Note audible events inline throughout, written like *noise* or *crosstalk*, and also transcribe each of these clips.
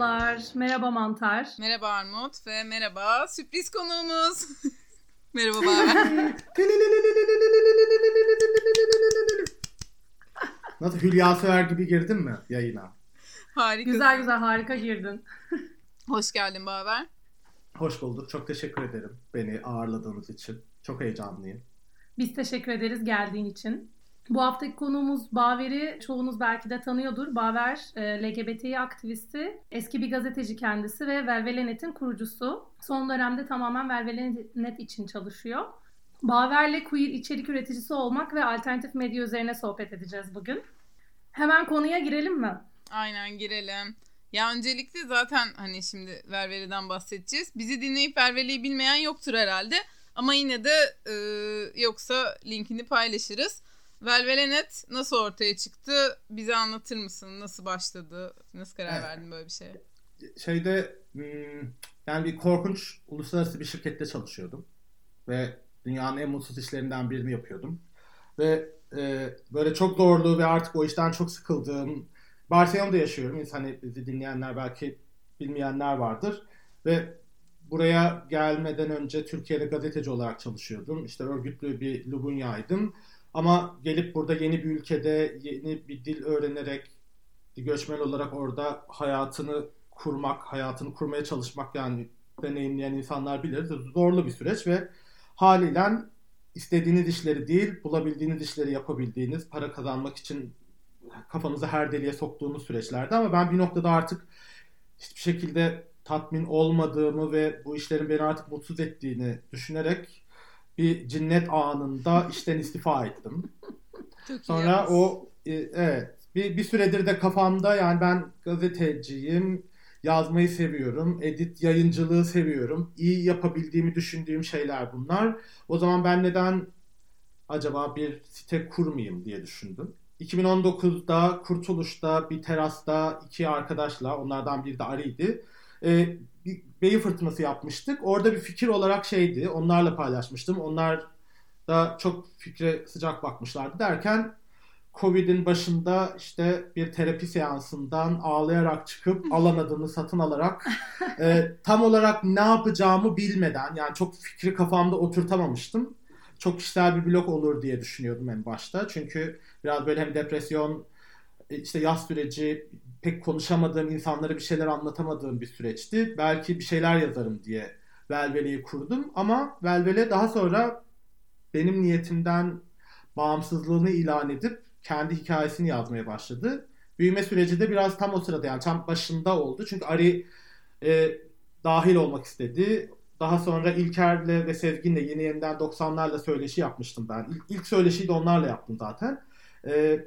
Merhabalar, merhaba Mantar. Merhaba Armut ve merhaba sürpriz konuğumuz. *laughs* merhaba Baver. *laughs* Nasıl Hülya Sever gibi girdin mi yayına? Harika. Güzel güzel harika girdin. *laughs* Hoş geldin Baver. Hoş bulduk. Çok teşekkür ederim beni ağırladığınız için. Çok heyecanlıyım. Biz teşekkür ederiz geldiğin için. Bu haftaki konuğumuz Baver'i çoğunuz belki de tanıyordur. Baver e, LGBTİ aktivisti, eski bir gazeteci kendisi ve Velvelenet'in kurucusu. Son dönemde tamamen Velvelenet için çalışıyor. Baver'le queer içerik üreticisi olmak ve alternatif medya üzerine sohbet edeceğiz bugün. Hemen konuya girelim mi? Aynen girelim. Ya öncelikle zaten hani şimdi Verveli'den bahsedeceğiz. Bizi dinleyip Verveli'yi bilmeyen yoktur herhalde. Ama yine de e, yoksa linkini paylaşırız. Velvelenet nasıl ortaya çıktı? Bize anlatır mısın? Nasıl başladı? Nasıl karar evet. verdin böyle bir şeye? Şeyde yani bir korkunç uluslararası bir şirkette çalışıyordum. Ve dünyanın en mutsuz işlerinden birini yapıyordum. Ve e, böyle çok zorlu ve artık o işten çok sıkıldığım Barcelona'da yaşıyorum. Hani bizi dinleyenler belki bilmeyenler vardır. Ve buraya gelmeden önce Türkiye'de gazeteci olarak çalışıyordum. İşte örgütlü bir Lubunya'ydım. Ama gelip burada yeni bir ülkede yeni bir dil öğrenerek göçmen olarak orada hayatını kurmak, hayatını kurmaya çalışmak yani deneyimleyen insanlar bilir. Zorlu bir süreç ve haliyle istediğiniz işleri değil, bulabildiğiniz işleri yapabildiğiniz, para kazanmak için kafanızı her deliğe soktuğunuz süreçlerdi. Ama ben bir noktada artık hiçbir şekilde tatmin olmadığımı ve bu işlerin beni artık mutsuz ettiğini düşünerek bir cinnet anında işten istifa ettim. *laughs* Çok Sonra o e, evet bir, bir süredir de kafamda yani ben gazeteciyim, yazmayı seviyorum, edit yayıncılığı seviyorum. İyi yapabildiğimi düşündüğüm şeyler bunlar. O zaman ben neden acaba bir site kurmayayım diye düşündüm. 2019'da Kurtuluş'ta bir terasta iki arkadaşla onlardan biri de Ari'ydi. E, bir beyin fırtınası yapmıştık. Orada bir fikir olarak şeydi. Onlarla paylaşmıştım. Onlar da çok fikre sıcak bakmışlardı derken Covid'in başında işte bir terapi seansından ağlayarak çıkıp alan adını satın alarak e, tam olarak ne yapacağımı bilmeden yani çok fikri kafamda oturtamamıştım. Çok kişisel bir blok olur diye düşünüyordum en başta. Çünkü biraz böyle hem depresyon e, işte yaz süreci pek konuşamadığım insanlara bir şeyler anlatamadığım bir süreçti. Belki bir şeyler yazarım diye Velvele'yi kurdum ama Velvele daha sonra benim niyetimden bağımsızlığını ilan edip kendi hikayesini yazmaya başladı. Büyüme süreci de biraz tam o sırada yani tam başında oldu. Çünkü Ari e, dahil olmak istedi. Daha sonra İlker'le ve Sezgin'le yeni yeniden 90'larla söyleşi yapmıştım ben. İlk, ilk söyleşiyi de onlarla yaptım zaten. E,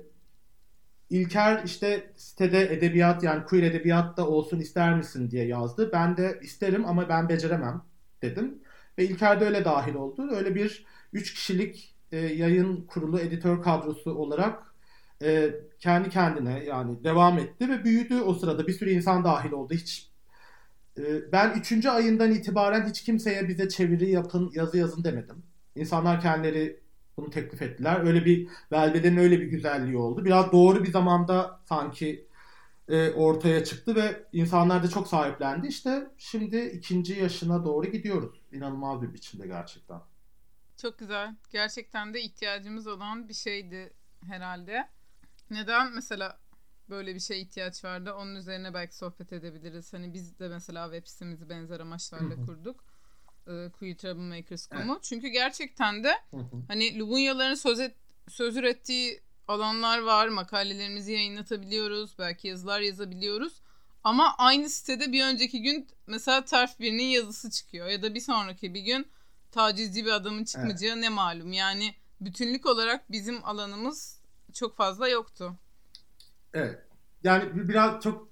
İlker işte sitede edebiyat yani queer edebiyat da olsun ister misin diye yazdı. Ben de isterim ama ben beceremem dedim. Ve İlker de öyle dahil oldu. Öyle bir üç kişilik e, yayın kurulu editör kadrosu olarak e, kendi kendine yani devam etti ve büyüdü o sırada. Bir sürü insan dahil oldu. Hiç e, ben üçüncü ayından itibaren hiç kimseye bize çeviri yapın, yazı yazın demedim. İnsanlar kendileri bunu teklif ettiler. Öyle bir beldedenin öyle bir güzelliği oldu. Biraz doğru bir zamanda sanki e, ortaya çıktı ve insanlar da çok sahiplendi. İşte şimdi ikinci yaşına doğru gidiyoruz. İnanılmaz bir biçimde gerçekten. Çok güzel. Gerçekten de ihtiyacımız olan bir şeydi herhalde. Neden mesela böyle bir şey ihtiyaç vardı? Onun üzerine belki sohbet edebiliriz. Hani biz de mesela web sitemizi benzer amaçlarla kurduk e, Queer Troublemakers.com'u. Evet. Çünkü gerçekten de hani Lubunyaların söz, et, söz ürettiği alanlar var. Makalelerimizi yayınlatabiliyoruz. Belki yazılar yazabiliyoruz. Ama aynı sitede bir önceki gün mesela terf birinin yazısı çıkıyor. Ya da bir sonraki bir gün tacizci bir adamın çıkmayacağı evet. ne malum. Yani bütünlük olarak bizim alanımız çok fazla yoktu. Evet. Yani biraz çok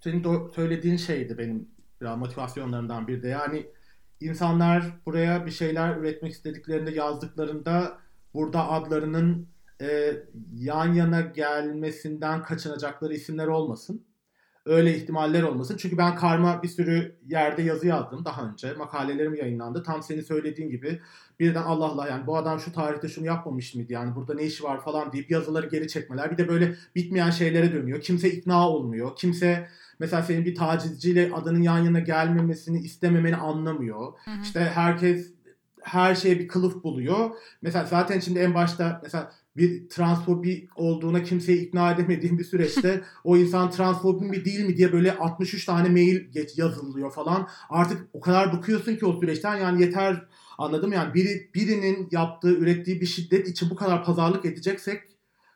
senin söylediğin şeydi benim biraz motivasyonlarımdan bir de. Yani insanlar buraya bir şeyler üretmek istediklerinde yazdıklarında burada adlarının e, yan yana gelmesinden kaçınacakları isimler olmasın. öyle ihtimaller olmasın. Çünkü ben karma bir sürü yerde yazı yazdım daha önce. Makalelerim yayınlandı. Tam senin söylediğin gibi birden Allah Allah yani bu adam şu tarihte şunu yapmamış mıydı yani burada ne işi var falan deyip yazıları geri çekmeler. Bir de böyle bitmeyen şeylere dönüyor. Kimse ikna olmuyor. Kimse mesela senin bir tacizciyle adının yan yana gelmemesini istememeni anlamıyor. Hı hı. İşte herkes her şeye bir kılıf buluyor. Mesela zaten şimdi en başta mesela bir transfobi olduğuna kimseyi ikna edemediğim bir süreçte *laughs* o insan transfobi mi değil mi diye böyle 63 tane mail geç yazılıyor falan. Artık o kadar bıkıyorsun ki o süreçten yani yeter anladım yani biri birinin yaptığı ürettiği bir şiddet için bu kadar pazarlık edeceksek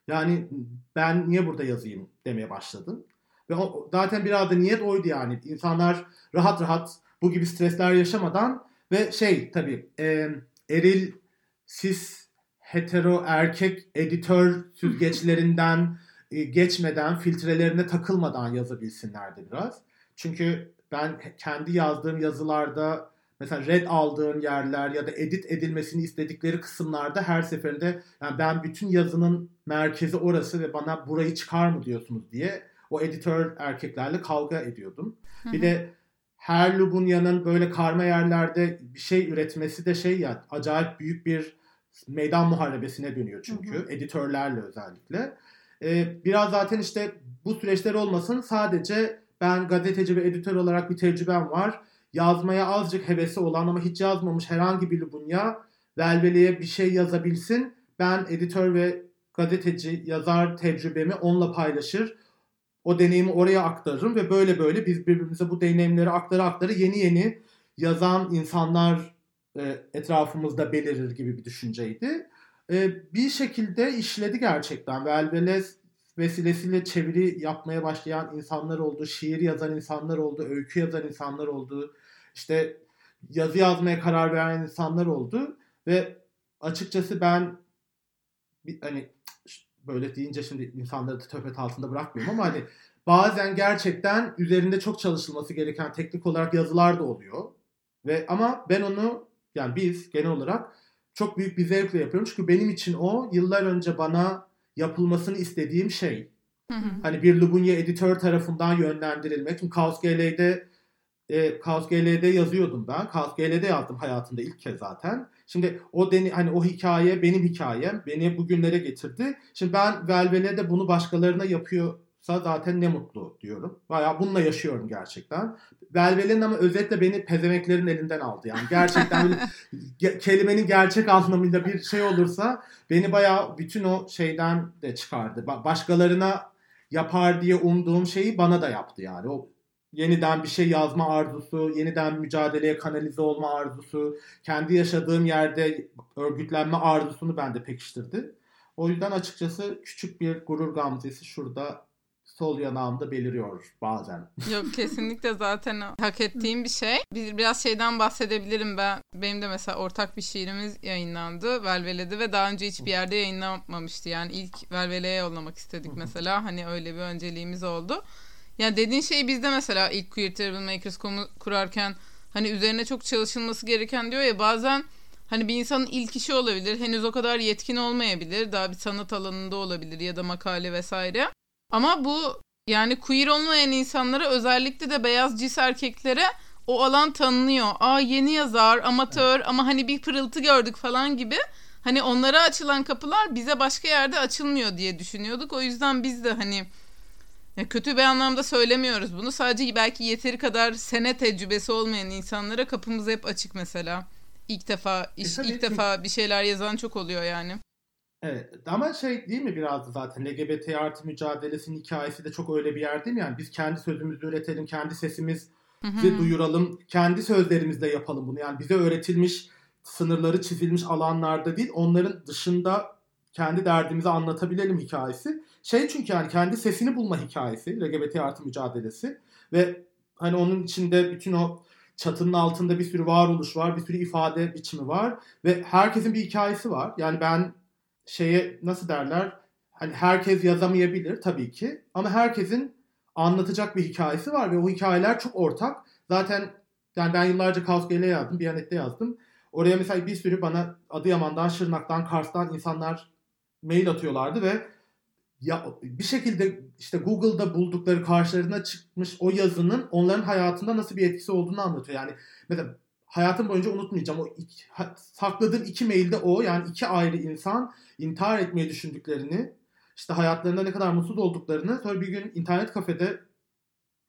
yani ben niye burada yazayım demeye başladım. Ve zaten biraz da niyet oydu yani. insanlar rahat rahat bu gibi stresler yaşamadan ve şey tabii e, eril sis hetero erkek editör süzgeçlerinden *laughs* e, geçmeden, filtrelerine takılmadan yazabilsinlerdi biraz. Çünkü ben kendi yazdığım yazılarda mesela red aldığım yerler ya da edit edilmesini istedikleri kısımlarda her seferinde yani ben bütün yazının merkezi orası ve bana burayı çıkar mı diyorsunuz diye o editör erkeklerle kavga ediyordum. Hı hı. Bir de her Lubunya'nın böyle karma yerlerde bir şey üretmesi de şey ya acayip büyük bir meydan muharebesine dönüyor çünkü. Hı hı. Editörlerle özellikle. Ee, biraz zaten işte bu süreçler olmasın sadece ben gazeteci ve editör olarak bir tecrübem var. Yazmaya azıcık hevesi olan ama hiç yazmamış herhangi bir Lubunya velveleye bir şey yazabilsin. Ben editör ve gazeteci, yazar tecrübemi onunla paylaşır. O deneyimi oraya aktarırım ve böyle böyle biz birbirimize bu deneyimleri aktara aktara yeni yeni yazan insanlar e, etrafımızda belirir gibi bir düşünceydi. E, bir şekilde işledi gerçekten. Velvele vesilesiyle çeviri yapmaya başlayan insanlar oldu, şiir yazan insanlar oldu, öykü yazan insanlar oldu, işte yazı yazmaya karar veren insanlar oldu ve açıkçası ben hani böyle deyince şimdi insanları da töpet altında bırakmıyorum ama hani bazen gerçekten üzerinde çok çalışılması gereken teknik olarak yazılar da oluyor. Ve ama ben onu yani biz genel olarak çok büyük bir zevkle yapıyorum. Çünkü benim için o yıllar önce bana yapılmasını istediğim şey. Hani bir Lubunya editör tarafından yönlendirilmek. Çünkü Kaos GL'de e, Kaos GL'de yazıyordum ben. Kaos GL'de yazdım hayatımda ilk kez zaten. Şimdi o deni, hani o hikaye benim hikayem. Beni bugünlere getirdi. Şimdi ben Velvele'de bunu başkalarına yapıyor zaten ne mutlu diyorum. Bayağı bununla yaşıyorum gerçekten. Velvel'in ama özetle beni pezemeklerin elinden aldı. Yani gerçekten *laughs* ge- kelimenin gerçek anlamıyla bir şey olursa beni bayağı bütün o şeyden de çıkardı. Ba- başkalarına yapar diye umduğum şeyi bana da yaptı yani. O yeniden bir şey yazma arzusu, yeniden mücadeleye kanalize olma arzusu, kendi yaşadığım yerde örgütlenme arzusunu bende pekiştirdi. O yüzden açıkçası küçük bir gurur gamzesi şurada sol yanağımda beliriyor bazen. *laughs* Yok kesinlikle zaten hak ettiğim bir şey. Biraz şeyden bahsedebilirim ben. Benim de mesela ortak bir şiirimiz yayınlandı. Velvele'de ve daha önce hiçbir yerde yayınlanmamıştı. Yani ilk Velvele'ye yollamak istedik mesela. Hani öyle bir önceliğimiz oldu. Yani dediğin şey bizde mesela ilk Queer Terrible Makers kurarken hani üzerine çok çalışılması gereken diyor ya bazen hani bir insanın ilk işi olabilir. Henüz o kadar yetkin olmayabilir. Daha bir sanat alanında olabilir ya da makale vesaire. Ama bu yani queer olmayan insanlara özellikle de beyaz cis erkeklere o alan tanınıyor. Aa yeni yazar, amatör ama hani bir pırıltı gördük falan gibi. Hani onlara açılan kapılar bize başka yerde açılmıyor diye düşünüyorduk. O yüzden biz de hani ya kötü bir anlamda söylemiyoruz bunu. Sadece belki yeteri kadar sene tecrübesi olmayan insanlara kapımız hep açık mesela. İlk defa iş, e, ilk defa bir şeyler yazan çok oluyor yani. Evet ama şey değil mi biraz da zaten LGBT artı mücadelesinin hikayesi de çok öyle bir yer değil mi? Yani biz kendi sözümüzü üretelim, kendi sesimizi duyuralım, kendi sözlerimizle yapalım bunu. Yani bize öğretilmiş, sınırları çizilmiş alanlarda değil, onların dışında kendi derdimizi anlatabilelim hikayesi. Şey çünkü yani kendi sesini bulma hikayesi, LGBT artı mücadelesi ve hani onun içinde bütün o çatının altında bir sürü varoluş var, bir sürü ifade biçimi var ve herkesin bir hikayesi var. Yani ben şeye nasıl derler? Hani herkes yazamayabilir tabii ki ama herkesin anlatacak bir hikayesi var ve o hikayeler çok ortak. Zaten yani ben yıllarca Kaos GL yazdım, Biyanet'te yazdım. Oraya mesela bir sürü bana Adıyaman'dan, Şırnak'tan, Kars'tan insanlar mail atıyorlardı ve ya bir şekilde işte Google'da buldukları karşılarına çıkmış o yazının onların hayatında nasıl bir etkisi olduğunu anlatıyor. Yani mesela hayatım boyunca unutmayacağım. O iki, sakladığım iki mailde o yani iki ayrı insan intihar etmeyi düşündüklerini işte hayatlarında ne kadar mutsuz olduklarını sonra bir gün internet kafede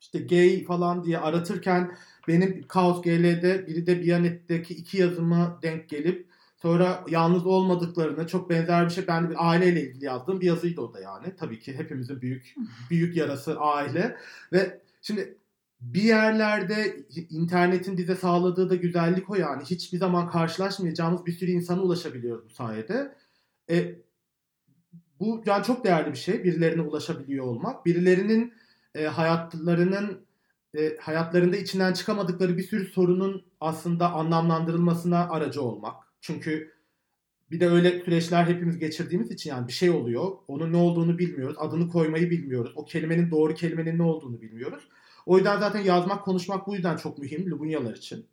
işte gay falan diye aratırken benim Kaos GL'de biri de Biyanet'teki iki yazıma denk gelip sonra yalnız olmadıklarını çok benzer bir şey ben bir aileyle ilgili yazdığım bir yazıydı o da yani. Tabii ki hepimizin büyük *laughs* büyük yarası aile ve şimdi bir yerlerde internetin bize sağladığı da güzellik o yani. Hiçbir zaman karşılaşmayacağımız bir sürü insana ulaşabiliyoruz bu sayede. E, bu yani çok değerli bir şey. Birilerine ulaşabiliyor olmak. Birilerinin e, hayatlarının e, hayatlarında içinden çıkamadıkları bir sürü sorunun aslında anlamlandırılmasına aracı olmak. Çünkü bir de öyle süreçler hepimiz geçirdiğimiz için yani bir şey oluyor. Onun ne olduğunu bilmiyoruz. Adını koymayı bilmiyoruz. O kelimenin doğru kelimenin ne olduğunu bilmiyoruz. O yüzden zaten yazmak, konuşmak bu yüzden çok mühim Lubunyalar için.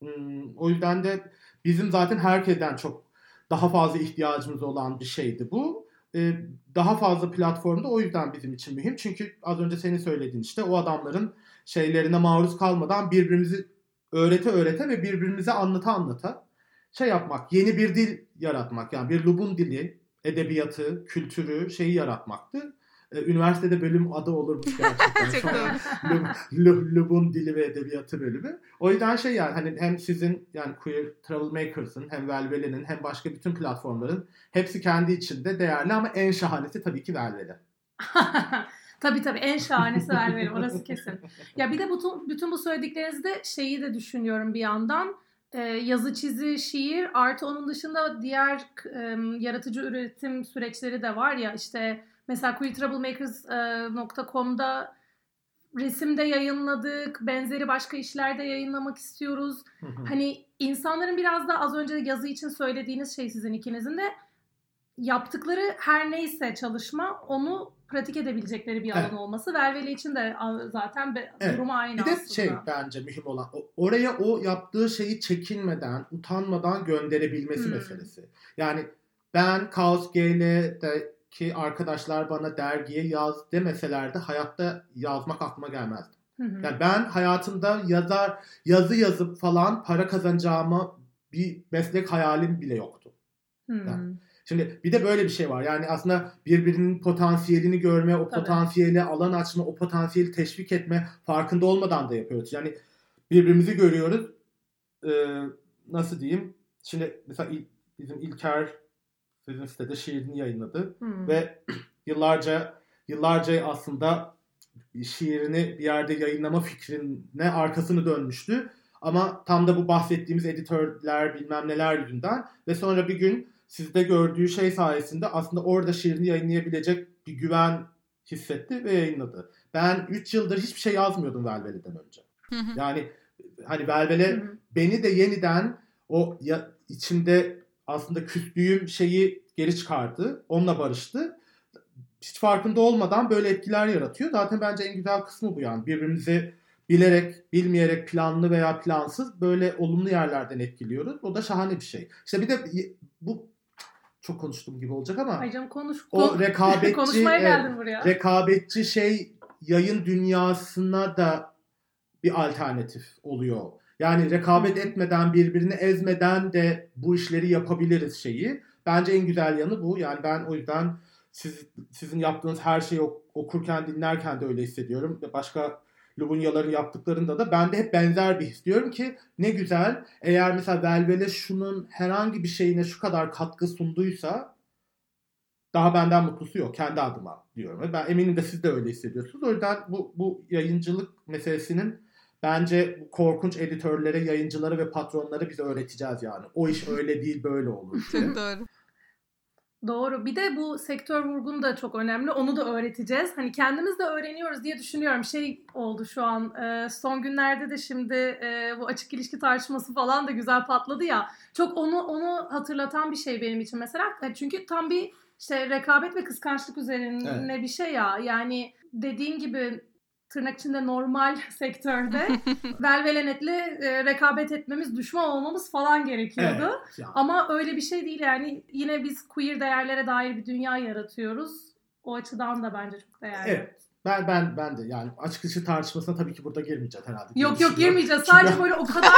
Hmm, o yüzden de bizim zaten herkesten çok daha fazla ihtiyacımız olan bir şeydi bu. Ee, daha fazla platformda o yüzden bizim için mühim. Çünkü az önce senin söylediğin işte o adamların şeylerine maruz kalmadan birbirimizi öğrete öğrete ve birbirimize anlata anlata şey yapmak, yeni bir dil yaratmak. Yani bir Lubun dili, edebiyatı, kültürü, şeyi yaratmaktı. Ee, üniversitede bölüm adı olurmuş *laughs* gerçekten. Çok doğru. Lubun dili ve edebiyatı bölümü. O yüzden şey yani hani hem sizin yani Queer Troublemakers'ın hem Velvele'nin hem başka bütün platformların hepsi kendi içinde değerli ama en şahanesi tabii ki Velvele. *laughs* tabii tabii en şahanesi Velvele orası kesin. Ya bir de bütün, bütün bu söylediklerinizde şeyi de düşünüyorum bir yandan e, yazı çizi şiir artı onun dışında diğer e, yaratıcı üretim süreçleri de var ya işte Mesela queertroublemakers.com'da resimde yayınladık. Benzeri başka işlerde yayınlamak istiyoruz. hani insanların biraz da az önce yazı için söylediğiniz şey sizin ikinizin de yaptıkları her neyse çalışma onu pratik edebilecekleri bir alan evet. olması. Verveli için de zaten be, evet. durumu aynı bir de aslında. şey bence mühim olan oraya o yaptığı şeyi çekinmeden, utanmadan gönderebilmesi hmm. meselesi. Yani ben Kaos GL'de ki arkadaşlar bana dergiye yaz demeseler de hayatta yazmak aklıma gelmezdi. Hı hı. Yani ben hayatımda yazar yazı yazıp falan para kazanacağıma bir meslek hayalim bile yoktu. Hı. Yani Şimdi bir de böyle bir şey var. Yani aslında birbirinin potansiyelini görme, o Tabii. potansiyeli alan açma, o potansiyeli teşvik etme farkında olmadan da yapıyoruz. Yani birbirimizi görüyoruz. Ee, nasıl diyeyim? Şimdi mesela bizim İlker sizin sitede şiirini yayınladı hmm. ve *clears throat* yıllarca yıllarca aslında şiirini bir yerde yayınlama fikrine arkasını dönmüştü. Ama tam da bu bahsettiğimiz editörler bilmem neler yüzünden ve sonra bir gün sizde gördüğü şey sayesinde aslında orada şiirini yayınlayabilecek bir güven hissetti ve yayınladı. Ben 3 yıldır hiçbir şey yazmıyordum Velvele'den önce. yani hani Velvele beni de yeniden o ya, içimde aslında küstüğüm şeyi geri çıkardı. Onunla barıştı. Hiç farkında olmadan böyle etkiler yaratıyor. Zaten bence en güzel kısmı bu yani. Birbirimizi bilerek, bilmeyerek, planlı veya plansız böyle olumlu yerlerden etkiliyoruz. O da şahane bir şey. İşte bir de bu çok konuştuğum gibi olacak ama Ay canım konuş. O rekabetçi *laughs* konuşmaya geldim buraya. Rekabetçi şey yayın dünyasına da bir alternatif oluyor. Yani rekabet etmeden, birbirini ezmeden de bu işleri yapabiliriz şeyi. Bence en güzel yanı bu. Yani ben o yüzden siz, sizin yaptığınız her şeyi okurken, dinlerken de öyle hissediyorum. Başka Lubunyaların yaptıklarında da ben de hep benzer bir his diyorum ki ne güzel eğer mesela Velvele şunun herhangi bir şeyine şu kadar katkı sunduysa daha benden mutlusu yok kendi adıma diyorum. Ben eminim de siz de öyle hissediyorsunuz. O yüzden bu, bu yayıncılık meselesinin Bence korkunç editörlere, yayıncılara ve patronlara bize öğreteceğiz yani. O iş öyle değil böyle olur. Çok *laughs* doğru. Doğru. Bir de bu sektör vurgun da çok önemli. Onu da öğreteceğiz. Hani kendimiz de öğreniyoruz diye düşünüyorum. Şey oldu şu an. E, son günlerde de şimdi e, bu açık ilişki tartışması falan da güzel patladı ya. Çok onu onu hatırlatan bir şey benim için mesela. E, çünkü tam bir işte rekabet ve kıskançlık üzerine evet. bir şey ya. Yani dediğin gibi tırnak içinde normal *laughs* sektörde *laughs* velvelenetle e, rekabet etmemiz, düşman olmamız falan gerekiyordu. Evet, Ama öyle bir şey değil yani. Yine biz queer değerlere dair bir dünya yaratıyoruz. O açıdan da bence çok değerli. Evet. Ben ben ben de yani açık dışı tartışmasına tabii ki burada girmeyeceğiz herhalde. Yok yok girmeyeceğiz. Çünkü- Sadece böyle o kadar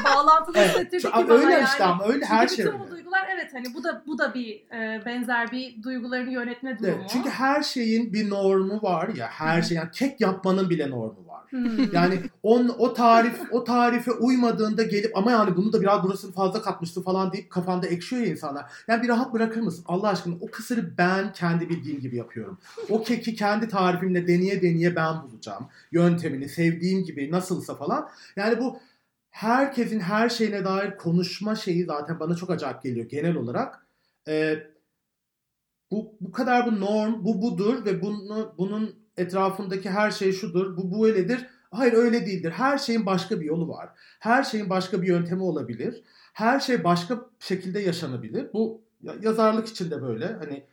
e, *laughs* bağlantılı Evet, hissettirdi ki çünkü bana öyle yani. işte ama öyle Çünkü her bütün şey bu öyle. duygular evet hani bu da bu da bir e, benzer bir duygularını yönetme durumu. Evet, çünkü her şeyin bir normu var ya her şey yani kek yapmanın bile normu var. Hmm. Yani on, o tarif o tarife uymadığında gelip ama yani bunu da biraz burasını fazla katmıştı falan deyip kafanda ekşiyor ya insanlar. Yani bir rahat bırakır mısın? Allah aşkına o kısırı ben kendi bildiğim gibi yapıyorum. O keki kendi tarifimle deneye deneye ben bulacağım. Yöntemini sevdiğim gibi nasılsa falan. Yani bu herkesin her şeyine dair konuşma şeyi zaten bana çok acayip geliyor genel olarak. Ee, bu bu kadar bu norm, bu budur ve bunu bunun etrafındaki her şey şudur, bu böyledir. Hayır öyle değildir. Her şeyin başka bir yolu var. Her şeyin başka bir yöntemi olabilir. Her şey başka şekilde yaşanabilir. Bu ya- yazarlık için de böyle. Hani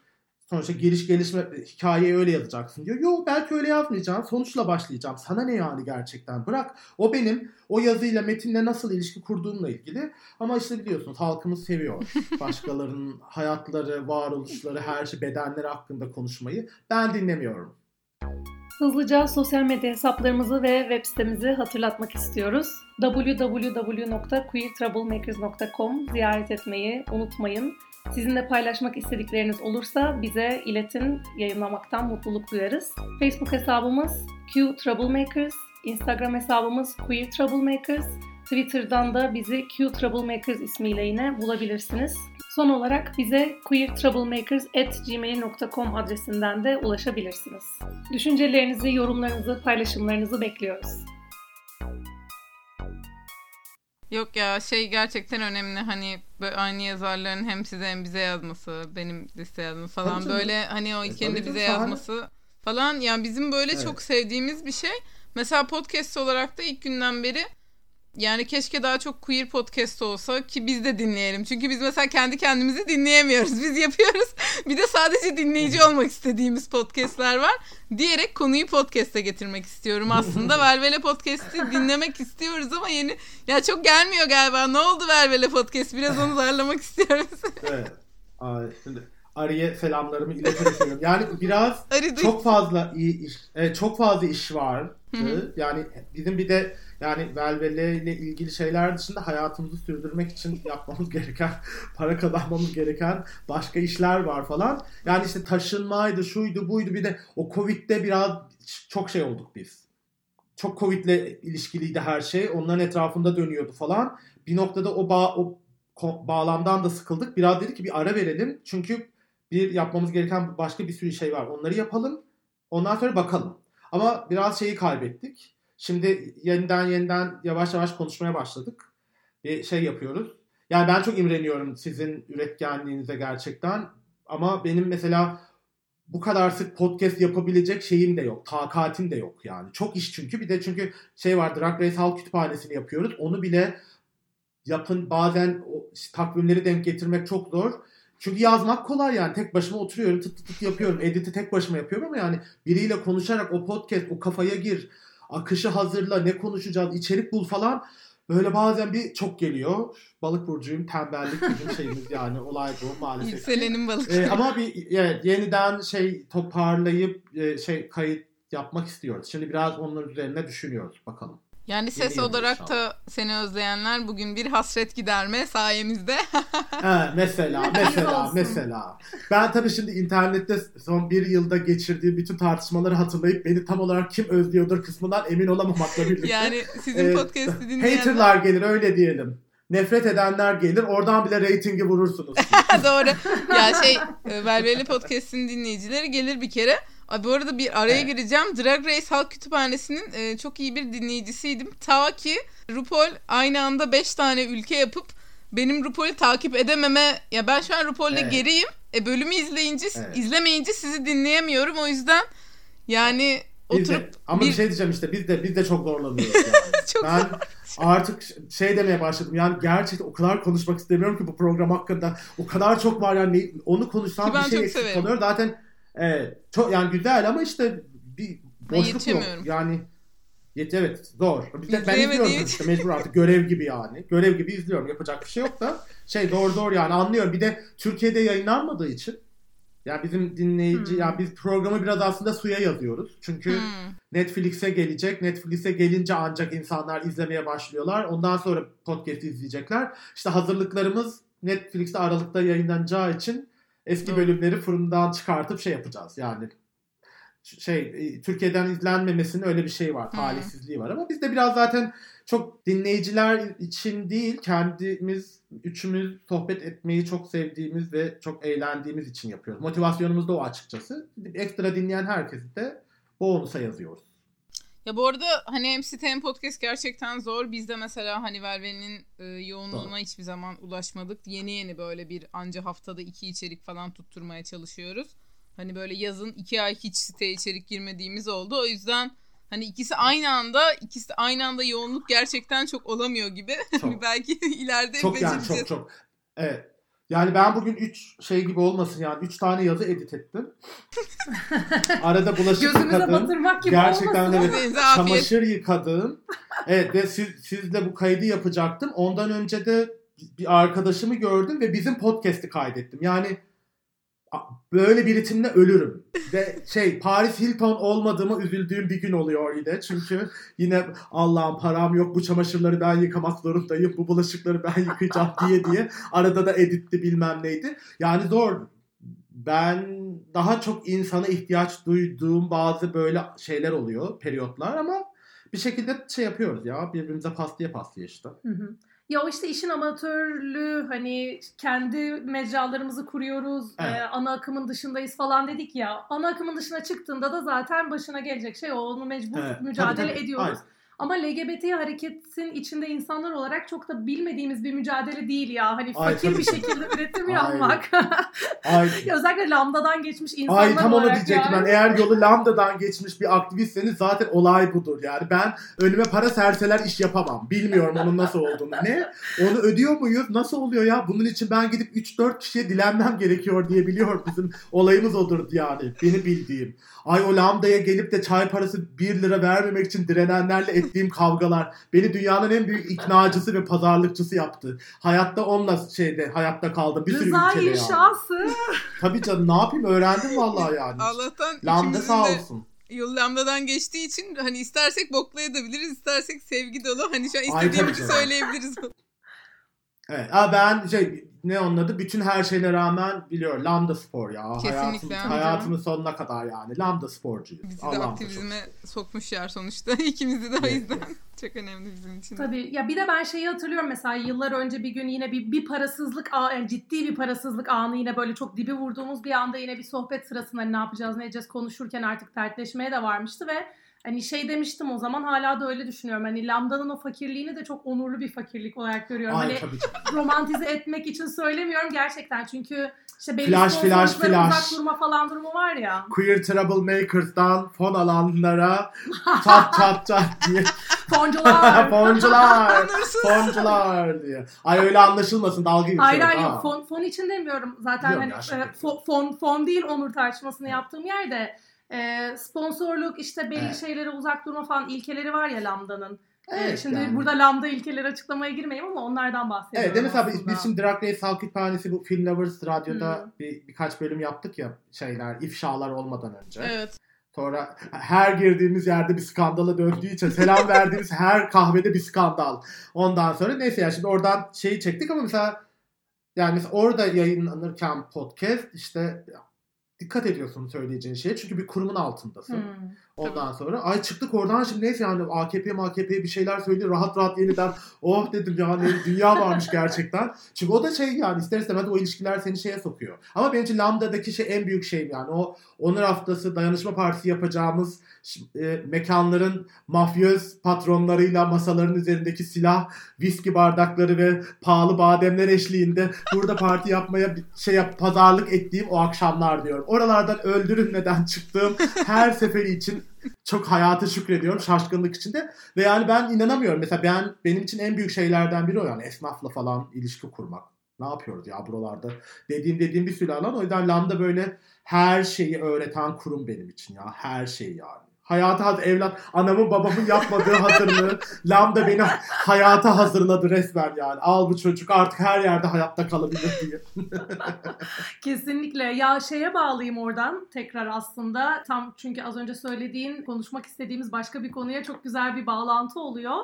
sonuçta geliş gelişme hikayeyi öyle yazacaksın diyor. Yok belki öyle yazmayacağım. Sonuçla başlayacağım. Sana ne yani gerçekten? Bırak. O benim o yazıyla metinle nasıl ilişki kurduğumla ilgili. Ama işte biliyorsunuz halkımız seviyor. *laughs* Başkalarının hayatları, varoluşları, her şey, bedenleri hakkında konuşmayı. Ben dinlemiyorum. Hızlıca sosyal medya hesaplarımızı ve web sitemizi hatırlatmak istiyoruz. www.queertroublemakers.com ziyaret etmeyi unutmayın. Sizinle paylaşmak istedikleriniz olursa bize iletin, yayınlamaktan mutluluk duyarız. Facebook hesabımız Q Troublemakers, Instagram hesabımız Queer Troublemakers, Twitter'dan da bizi Q Troublemakers ismiyle yine bulabilirsiniz. Son olarak bize queertroublemakers.gmail.com adresinden de ulaşabilirsiniz. Düşüncelerinizi, yorumlarınızı, paylaşımlarınızı bekliyoruz. Yok ya şey gerçekten önemli hani aynı yazarların hem size hem bize yazması benim de size yazması falan Tabii canım. böyle hani o E, ikinin de tabii bize canım, yazması falan yani bizim böyle Evet. çok sevdiğimiz bir şey. Mesela podcast olarak da ilk günden beri yani keşke daha çok queer podcast olsa ki biz de dinleyelim. Çünkü biz mesela kendi kendimizi dinleyemiyoruz. Biz yapıyoruz. *laughs* Bir de sadece dinleyici olmak istediğimiz podcastler var. Diyerek konuyu podcast'e getirmek istiyorum aslında. *laughs* Velvele podcast'i dinlemek istiyoruz ama yeni ya çok gelmiyor galiba. Ne oldu Velvele podcast? Biraz onu zarlamak istiyoruz. *laughs* Evet. Ay, şimdi Ari'ye selamlarımı iletebiliyorum. Yani biraz çok fazla iyi iş, e, çok fazla iş hı. Yani bizim bir de yani Velvele ile ilgili şeyler dışında hayatımızı sürdürmek için *laughs* yapmamız gereken, para kazanmamız gereken başka işler var falan. Yani işte taşınmaydı, şuydu, buydu. Bir de o Covid'de biraz çok şey olduk biz. Çok Covid'le ilişkiliydi her şey. Onların etrafında dönüyordu falan. Bir noktada o bağ, o bağlamdan da sıkıldık. Biraz dedik ki bir ara verelim. Çünkü bir yapmamız gereken başka bir sürü şey var. Onları yapalım. Ondan sonra bakalım. Ama biraz şeyi kaybettik. Şimdi yeniden yeniden yavaş yavaş konuşmaya başladık. Bir şey yapıyoruz. Yani ben çok imreniyorum sizin üretkenliğinize gerçekten. Ama benim mesela bu kadar sık podcast yapabilecek şeyim de yok. Takatim de yok yani. Çok iş çünkü. Bir de çünkü şey var Drag Race Halk Kütüphanesi'ni yapıyoruz. Onu bile yapın bazen o takvimleri denk getirmek çok zor. Çünkü yazmak kolay yani. Tek başıma oturuyorum tık tık tık yapıyorum. Edit'i tek başıma yapıyorum ama yani biriyle konuşarak o podcast, o kafaya gir. Akışı hazırla, ne konuşacağız, içerik bul falan. Böyle bazen bir çok geliyor. Balık burcuyum, tembellik bizim *laughs* şeyimiz yani. Olay bu maalesef. Yükselenin balık. Ee, ama bir evet, yeniden şey toparlayıp e, şey kayıt yapmak istiyoruz. Şimdi biraz onun üzerine düşünüyoruz bakalım. Yani ses yeni olarak da seni özleyenler bugün bir hasret giderme sayemizde. *laughs* Ha, mesela mesela mesela. Ben tabii şimdi internette son bir yılda geçirdiğim bütün tartışmaları hatırlayıp beni tam olarak kim özlüyordur kısmından emin olamamakla birlikte. yani sizin Ee, podcast'i dinleyenler Haterlar gelir öyle diyelim. Nefret edenler gelir. Oradan bile reytingi vurursunuz. *laughs* Doğru. Ya şey e, Velveli Podcast'in dinleyicileri gelir bir kere. Ay, bu arada bir araya Evet. gireceğim. Drag Race Halk Kütüphanesi'nin e, çok iyi bir dinleyicisiydim. Ta ki RuPaul aynı anda 5 tane ülke yapıp benim RuPaul'ü takip edememe ya ben şu an RuPaul'de Evet. geriyim. E bölümü izleyince Evet. izlemeyince sizi dinleyemiyorum. O yüzden yani de- oturup ama bir- bir şey diyeceğim işte biz de biz de çok zorlanıyoruz *laughs* yani. Çok ben artık şey demeye başladım. Yani gerçekten o kadar konuşmak istemiyorum ki bu program hakkında. O kadar çok var yani onu konuşsam bir şey eksik severim. kalıyor. Zaten evet, çok yani güzel ama işte bir boşluk yok. Yani yet evet zor. Bir de ben izliyorum işte mecbur artık görev gibi yani. Görev gibi izliyorum. Yapacak bir şey yok da şey zor zor yani anlıyorum. Bir de Türkiye'de yayınlanmadığı için Ya bizim dinleyici, Hmm. ya biz programı biraz aslında suya yazıyoruz. Çünkü Hmm. Netflix'e gelecek. Netflix'e gelince ancak insanlar izlemeye başlıyorlar. Ondan sonra podcast izleyecekler. İşte hazırlıklarımız Netflix'te Aralık'ta yayınlanacağı için eski Doğru. bölümleri fırından çıkartıp şey yapacağız. Yani şey e, Türkiye'den izlenmemesinin öyle bir şey var. Talihsizliği var ama biz de biraz zaten çok dinleyiciler için değil kendimiz üçümüz sohbet etmeyi çok sevdiğimiz ve çok eğlendiğimiz için yapıyoruz. Motivasyonumuz da o açıkçası. Ekstra dinleyen herkesi de bonusa yazıyoruz. Ya bu arada hani MCTM podcast gerçekten zor. Biz de mesela hani Velve'nin e, yoğunluğuna Doğru. hiçbir zaman ulaşmadık. Yeni yeni böyle bir anca haftada iki içerik falan tutturmaya çalışıyoruz. Hani böyle yazın iki ay hiç siteye içerik girmediğimiz oldu. O yüzden hani ikisi aynı anda ikisi aynı anda yoğunluk gerçekten çok olamıyor gibi. *laughs* Çok. Belki *laughs* ileride Çok yani çok çok. Evet. Yani ben bugün 3 şey gibi olmasın yani 3 tane yazı edit ettim. *laughs* Arada bulaşık Gözümüze yıkadım. batırmak gibi Gerçekten olmasın. evet. Çamaşır yıkadım. Evet ve siz, sizle bu kaydı yapacaktım. Ondan önce de bir arkadaşımı gördüm ve bizim podcast'i kaydettim. Yani böyle bir ritimle ölürüm. Ve şey Paris Hilton olmadığıma üzüldüğüm bir gün oluyor yine. Çünkü yine Allah'ım param yok bu çamaşırları ben yıkamak zorundayım. Bu bulaşıkları ben yıkayacağım diye diye. Arada da editti bilmem neydi. Yani zor. Ben daha çok insana ihtiyaç duyduğum bazı böyle şeyler oluyor, periyotlar ama bir şekilde şey yapıyoruz ya birbirimize paslaya paslaya işte. Hı hı. Ya işte işin amatörlüğü hani kendi mecralarımızı kuruyoruz, Evet. e, ana akımın dışındayız falan dedik ya. Ana akımın dışına çıktığında da zaten başına gelecek şey o. Onu mecbur Evet, mücadele tabii, tabii. ediyoruz. Aynen. Ama LGBT hareketin içinde insanlar olarak çok da bilmediğimiz bir mücadele değil ya. Hani Ay, fakir tabii bir ki. şekilde üretim yapmak. *laughs* Ay, Ya Özellikle lambdadan geçmiş insanlar ay tam onu olarak diyecektim yani. ben. Eğer yolu lambdadan geçmiş bir aktivistseniz zaten olay budur yani. Ben önüme para serseler iş yapamam. Bilmiyorum onun nasıl olduğunu. Ne? Onu ödüyor muyuz? Nasıl oluyor ya? Bunun için ben gidip 3-4 kişiye dilenmem gerekiyor diye biliyor bizim olayımız odur yani. Beni bildiğim. Ay o lambdaya gelip de çay parası 1 lira vermemek için direnenlerle ettiğim kavgalar beni dünyanın en büyük iknacısı ve pazarlıkçısı yaptı. Hayatta onunla şeyde hayatta kaldım. Bir sürü Rıza ülkede yani. inşası. Tabii canım ne yapayım öğrendim vallahi yani. Allah'tan Lambda sağ olsun. yol lambdadan geçtiği için hani istersek boklayabiliriz, istersek sevgi dolu. Hani şu an istediğimizi söyleyebiliriz. Evet. Aa, ben şey ne onun adı? Bütün her şeyine rağmen biliyor. Lambda spor ya. Kesinlikle. Hayatım, hayatımın sonuna kadar yani. Lambda sporcuyuz. Bizi de Allah'ım da aktivizme çok- sokmuşlar sonuçta. *laughs* İkimizi de o Evet, yüzden *laughs* çok önemli bizim için. Tabii ya bir de ben şeyi hatırlıyorum mesela yıllar önce bir gün yine bir bir parasızlık a- yani ciddi bir parasızlık anı yine böyle çok dibi vurduğumuz bir anda yine bir sohbet sırasında hani ne yapacağız ne edeceğiz konuşurken artık dertleşmeye de varmıştı ve hani şey demiştim o zaman hala da öyle düşünüyorum. Hani Lambda'nın o fakirliğini de çok onurlu bir fakirlik olarak görüyorum. Ay hani romantize etmek için söylemiyorum gerçekten çünkü işte belli Flash, flash, flash. uzak durma falan durumu var ya. Queer Troublemakers'dan fon alanlara çat çat çat diye. *laughs* Foncular. *laughs* Foncular. Foncular diye. Ay öyle anlaşılmasın dalga geçiyorum. Hayır hayır fon, fon için demiyorum. Zaten hani ya, e, fo- fon, fon değil onur tartışmasını yaptığım yerde e, sponsorluk işte belli Evet. şeylere uzak durma falan ilkeleri var ya Lambda'nın. Evet, şimdi yani. burada Lambda ilkeleri açıklamaya girmeyeyim ama onlardan bahsediyorum. Evet de mesela biz, aslında. biz şimdi Drag Race Halk Kütüphanesi bu Film Lovers radyoda Hı. bir, birkaç bölüm yaptık ya şeyler ifşalar olmadan önce. Evet. Sonra her girdiğimiz yerde bir skandala döndüğü için selam verdiğimiz *laughs* her kahvede bir skandal. Ondan sonra neyse ya şimdi oradan şeyi çektik ama mesela yani mesela orada yayınlanırken podcast işte dikkat ediyorsun söyleyeceğin şeye çünkü bir kurumun altındasın. Hmm. Ondan sonra ay çıktık oradan şimdi neyse yani AKP AKP bir şeyler söylüyor rahat rahat yeniden oh dedim yani dünya varmış *laughs* gerçekten. Çünkü o da şey yani ister istemez o ilişkiler seni şeye sokuyor. Ama için Lambda'daki şey en büyük şey yani o Onur Haftası Dayanışma Partisi yapacağımız e, mekanların mafyöz patronlarıyla masaların üzerindeki silah, viski bardakları ve pahalı bademler eşliğinde burada parti yapmaya şey yap, pazarlık ettiğim o akşamlar diyorum. Oralardan öldürülmeden çıktığım her seferi için çok hayata şükrediyorum şaşkınlık içinde ve yani ben inanamıyorum. Mesela ben benim için en büyük şeylerden biri o yani esnafla falan ilişki kurmak. Ne yapıyoruz ya buralarda? Dediğim dediğim bir sürü alan. O yüzden Lambda böyle her şeyi öğreten kurum benim için ya. Her şeyi yani. Hayata hazır evlat anamın babamın yapmadığı hazırlığı *laughs* lambda beni hayata hazırladı resmen yani. Al bu çocuk artık her yerde hayatta kalabilir diye. *laughs* Kesinlikle. Ya şeye bağlayayım oradan tekrar aslında. Tam çünkü az önce söylediğin konuşmak istediğimiz başka bir konuya çok güzel bir bağlantı oluyor.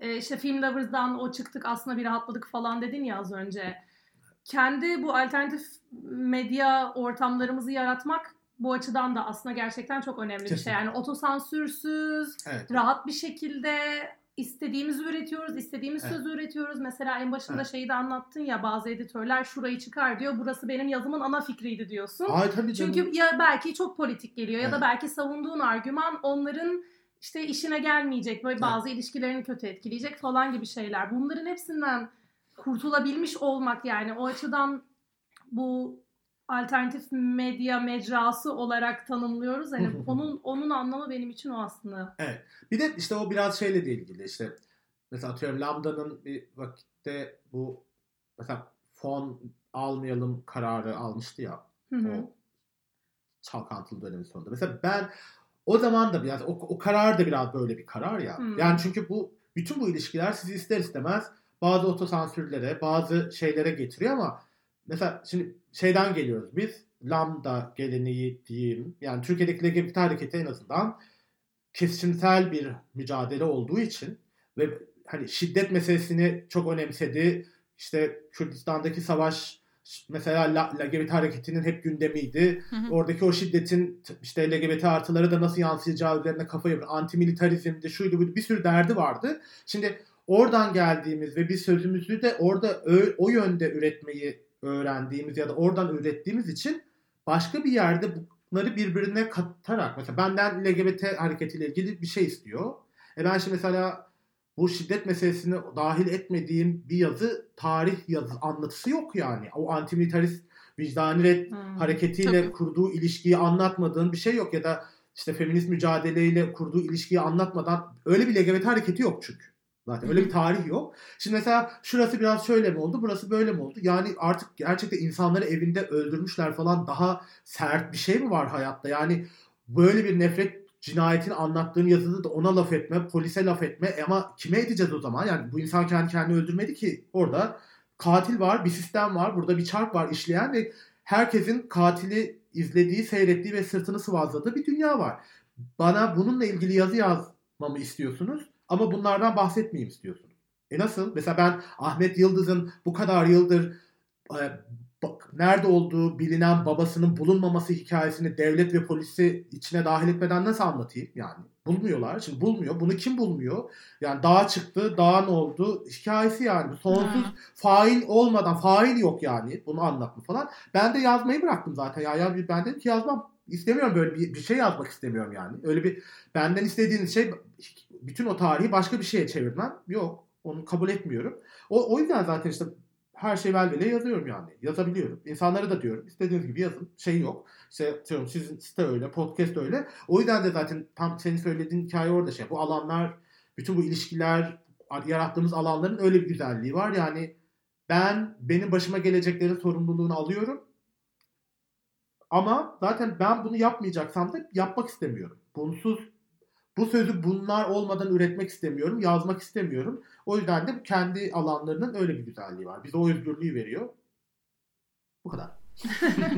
Ee, işte Film Lovers'dan o çıktık aslında bir rahatladık falan dedin ya az önce. Kendi bu alternatif medya ortamlarımızı yaratmak bu açıdan da aslında gerçekten çok önemli bir şey. Yani otosansürsüz, Evet. rahat bir şekilde istediğimizi üretiyoruz, istediğimiz Evet. sözü üretiyoruz. Mesela en başında Evet. şeyi de anlattın ya bazı editörler şurayı çıkar diyor. Burası benim yazımın ana fikriydi diyorsun. Ay tabii canım. Çünkü ya belki çok politik geliyor ya da Evet. belki savunduğun argüman onların işte işine gelmeyecek, böyle Evet. bazı ilişkilerini kötü etkileyecek falan gibi şeyler. Bunların hepsinden kurtulabilmiş olmak yani o açıdan bu alternatif medya mecrası olarak tanımlıyoruz. Hani *laughs* onun onun anlamı benim için o aslında. Bir de işte o biraz şeyle de ilgili işte mesela atıyorum Lambda'nın bir vakitte bu mesela fon almayalım kararı almıştı ya o çalkantılı dönemin sonunda. Mesela ben o zaman da biraz o, o karar da biraz böyle bir karar ya. Hmm. Yani çünkü bu bütün bu ilişkiler sizi ister istemez bazı otosansürlere, bazı şeylere getiriyor ama mesela şimdi şeyden geliyoruz biz lambda geleneği diyeyim. Yani Türkiye'deki LGBT hareketi en azından kesişimsel bir mücadele olduğu için ve hani şiddet meselesini çok önemsedi. İşte Kürdistan'daki savaş mesela La- LGBT hareketinin hep gündemiydi. Hı hı. Oradaki o şiddetin işte LGBT artıları da nasıl yansıyacağı üzerine kafa yapıyor. Antimilitarizmdi, şuydu buydu bir sürü derdi vardı. Şimdi oradan geldiğimiz ve biz sözümüzü de orada o yönde üretmeyi öğrendiğimiz ya da oradan ürettiğimiz için başka bir yerde bunları birbirine katarak mesela benden LGBT hareketiyle ilgili bir şey istiyor. E ben şimdi mesela bu şiddet meselesini dahil etmediğim bir yazı tarih yazı anlatısı yok yani. O antimilitarist vicdani red Hmm. hareketiyle Tabii. kurduğu ilişkiyi anlatmadığın bir şey yok ya da işte feminist mücadeleyle kurduğu ilişkiyi anlatmadan öyle bir LGBT hareketi yok çünkü. Zaten öyle bir tarih yok. Şimdi mesela şurası biraz şöyle mi oldu, burası böyle mi oldu? Yani artık gerçekten insanları evinde öldürmüşler falan daha sert bir şey mi var hayatta? Yani böyle bir nefret cinayetini anlattığın yazıda da ona laf etme, polise laf etme E ama kime edeceğiz o zaman? Yani bu insan kendi kendini öldürmedi ki. Orada katil var, bir sistem var, burada bir çark var işleyen ve herkesin katili izlediği, seyrettiği ve sırtını sıvazladığı bir dünya var. Bana bununla ilgili yazı yazmamı istiyorsunuz ama bunlardan bahsetmeyeyim istiyorsunuz. E nasıl? Mesela ben Ahmet Yıldız'ın bu kadar yıldır e, bak, nerede olduğu bilinen babasının bulunmaması hikayesini devlet ve polisi içine dahil etmeden nasıl anlatayım yani? Bulmuyorlar. Şimdi bulmuyor. Bunu kim bulmuyor? Yani dağa çıktı, dağa ne oldu? Hikayesi yani. Sonsuz Hı. fail olmadan, fail yok yani. Bunu anlatma falan. Ben de yazmayı bıraktım zaten. Ya, ya ben dedim ki yazmam. İstemiyorum böyle bir, bir şey yazmak istemiyorum yani. Öyle bir benden istediğiniz şey bütün o tarihi başka bir şeye çevirmem. Yok. Onu kabul etmiyorum. O, o yüzden zaten işte her şey velvele yazıyorum yani. Yazabiliyorum. İnsanlara da diyorum. İstediğiniz gibi yazın. Şey yok. İşte atıyorum sizin site öyle, podcast öyle. O yüzden de zaten tam senin söylediğin hikaye orada şey. Bu alanlar, bütün bu ilişkiler, yarattığımız alanların öyle bir güzelliği var. Yani ben benim başıma geleceklerin sorumluluğunu alıyorum. Ama zaten ben bunu yapmayacaksam da yapmak istemiyorum. Bunsuz bu sözü bunlar olmadan üretmek istemiyorum, yazmak istemiyorum. O yüzden de kendi alanlarının öyle bir güzelliği var. Bize o özgürlüğü veriyor. Bu kadar. *laughs*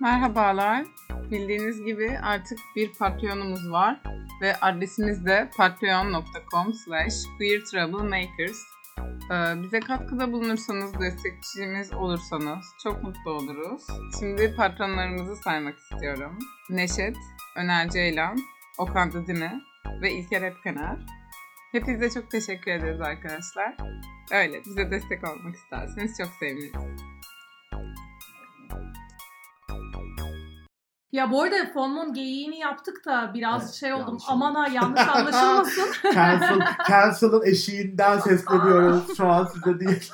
Merhabalar. Bildiğiniz gibi artık bir Patreon'umuz var ve adresimiz de patreon.com slash queertroublemakers. Ee, Bize katkıda bulunursanız, destekçimiz olursanız çok mutlu oluruz. Şimdi patronlarımızı saymak istiyorum. Neşet, Öner Ceylan, Okan Didime ve İlker Epkener. Hepinize çok teşekkür ederiz arkadaşlar. Öyle bize destek olmak isterseniz çok seviniriz. Ya bu arada Fonmon geyiğini yaptık da biraz Evet, şey oldum. Aman ha yanlış anlaşılmasın. *laughs* Cancel, cancel'ın eşiğinden *laughs* sesleniyoruz şu an size değil.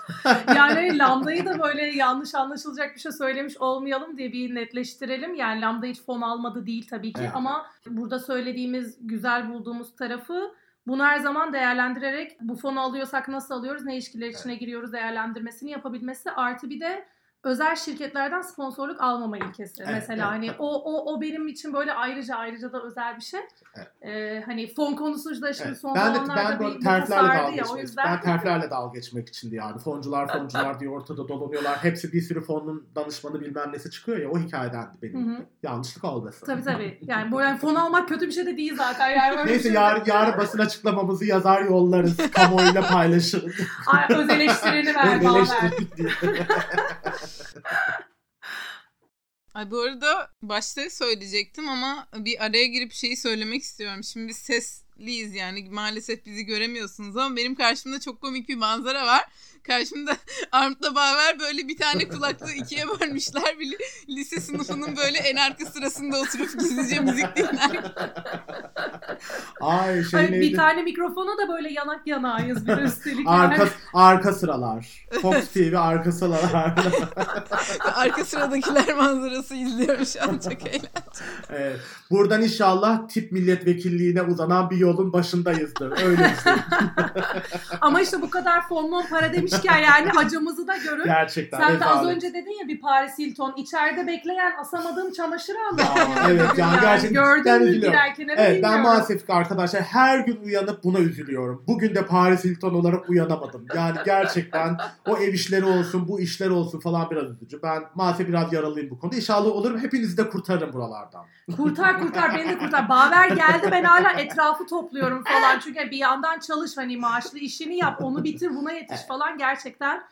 yani Lambda'yı da böyle yanlış anlaşılacak bir şey söylemiş olmayalım diye bir netleştirelim. Yani Lambda hiç fon almadı değil tabii ki Evet. ama burada söylediğimiz güzel bulduğumuz tarafı bunu her zaman değerlendirerek bu fonu alıyorsak nasıl alıyoruz, ne ilişkiler içine giriyoruz değerlendirmesini yapabilmesi. Artı bir de özel şirketlerden sponsorluk almama ilkesi. Evet, Mesela evet, hani evet. o o o benim için böyle ayrıca ayrıca da özel bir şey. Evet. Ee, hani fon konusu da şimdi Evet. son Ben de zamanlarda ben bir, terflerle dalga ya geçmek yüzden. Ben terflerle dalga geçmek içindi yani. Foncular foncular diye ortada dolanıyorlar. Hepsi bir sürü fonun danışmanı bilmem nesi çıkıyor ya. O hikayedendi benim. Hı hı. Yanlışlık olmasın. Tabii tabii. Yani bu yani fon almak kötü bir şey de değil zaten. Yani Neyse şey yarın, yarın basın açıklamamızı yazar yollarız. Kamuoyuyla paylaşırız. Ay, öz eleştirini ver. Eleştirdik diye. *laughs* Ay bu arada başta söyleyecektim ama bir araya girip şeyi söylemek istiyorum. Şimdi biz sesliyiz yani maalesef bizi göremiyorsunuz ama benim karşımda çok komik bir manzara var. Karşımda *laughs* Armut'la Baver böyle bir tane kulaklığı ikiye bölmüşler. Bir li- lise sınıfının böyle en arka sırasında oturup gizlice müzik dinler. *laughs* Ay şey Ay, neydi? bir tane mikrofona da böyle yanak yanağıyız bir üstelik. yani. Arka, arka sıralar. Fox TV arka sıralar. arka sıradakiler manzarası izliyorum şu an çok eğlenceli. Evet. Buradan inşallah tip milletvekilliğine uzanan bir yolun başındayızdır. Öyle bir şey. *laughs* Ama işte bu kadar fonlon para demişken yani acımızı da görün. Gerçekten. Sen de az önce dedin ya bir Paris Hilton içeride bekleyen asamadığım çamaşırı anlattın. Aa, evet, yani gerçekten Gördün ben mü girerken eve Evet ben bilmiyorum. maalesef ki arkadaşlar her gün uyanıp buna üzülüyorum. Bugün de Paris Hilton olarak uyanamadım. Yani gerçekten o ev işleri olsun bu işler olsun falan biraz üzücü. Ben maalesef biraz yaralıyım bu konuda. İnşallah olurum hepinizi de kurtarırım buralardan. Kurtar kurtar beni de kurtar. Baver geldi ben hala etrafı topluyorum falan. *laughs* Çünkü bir yandan çalış hani maaşlı işini yap onu bitir buna yetiş falan gerçekten.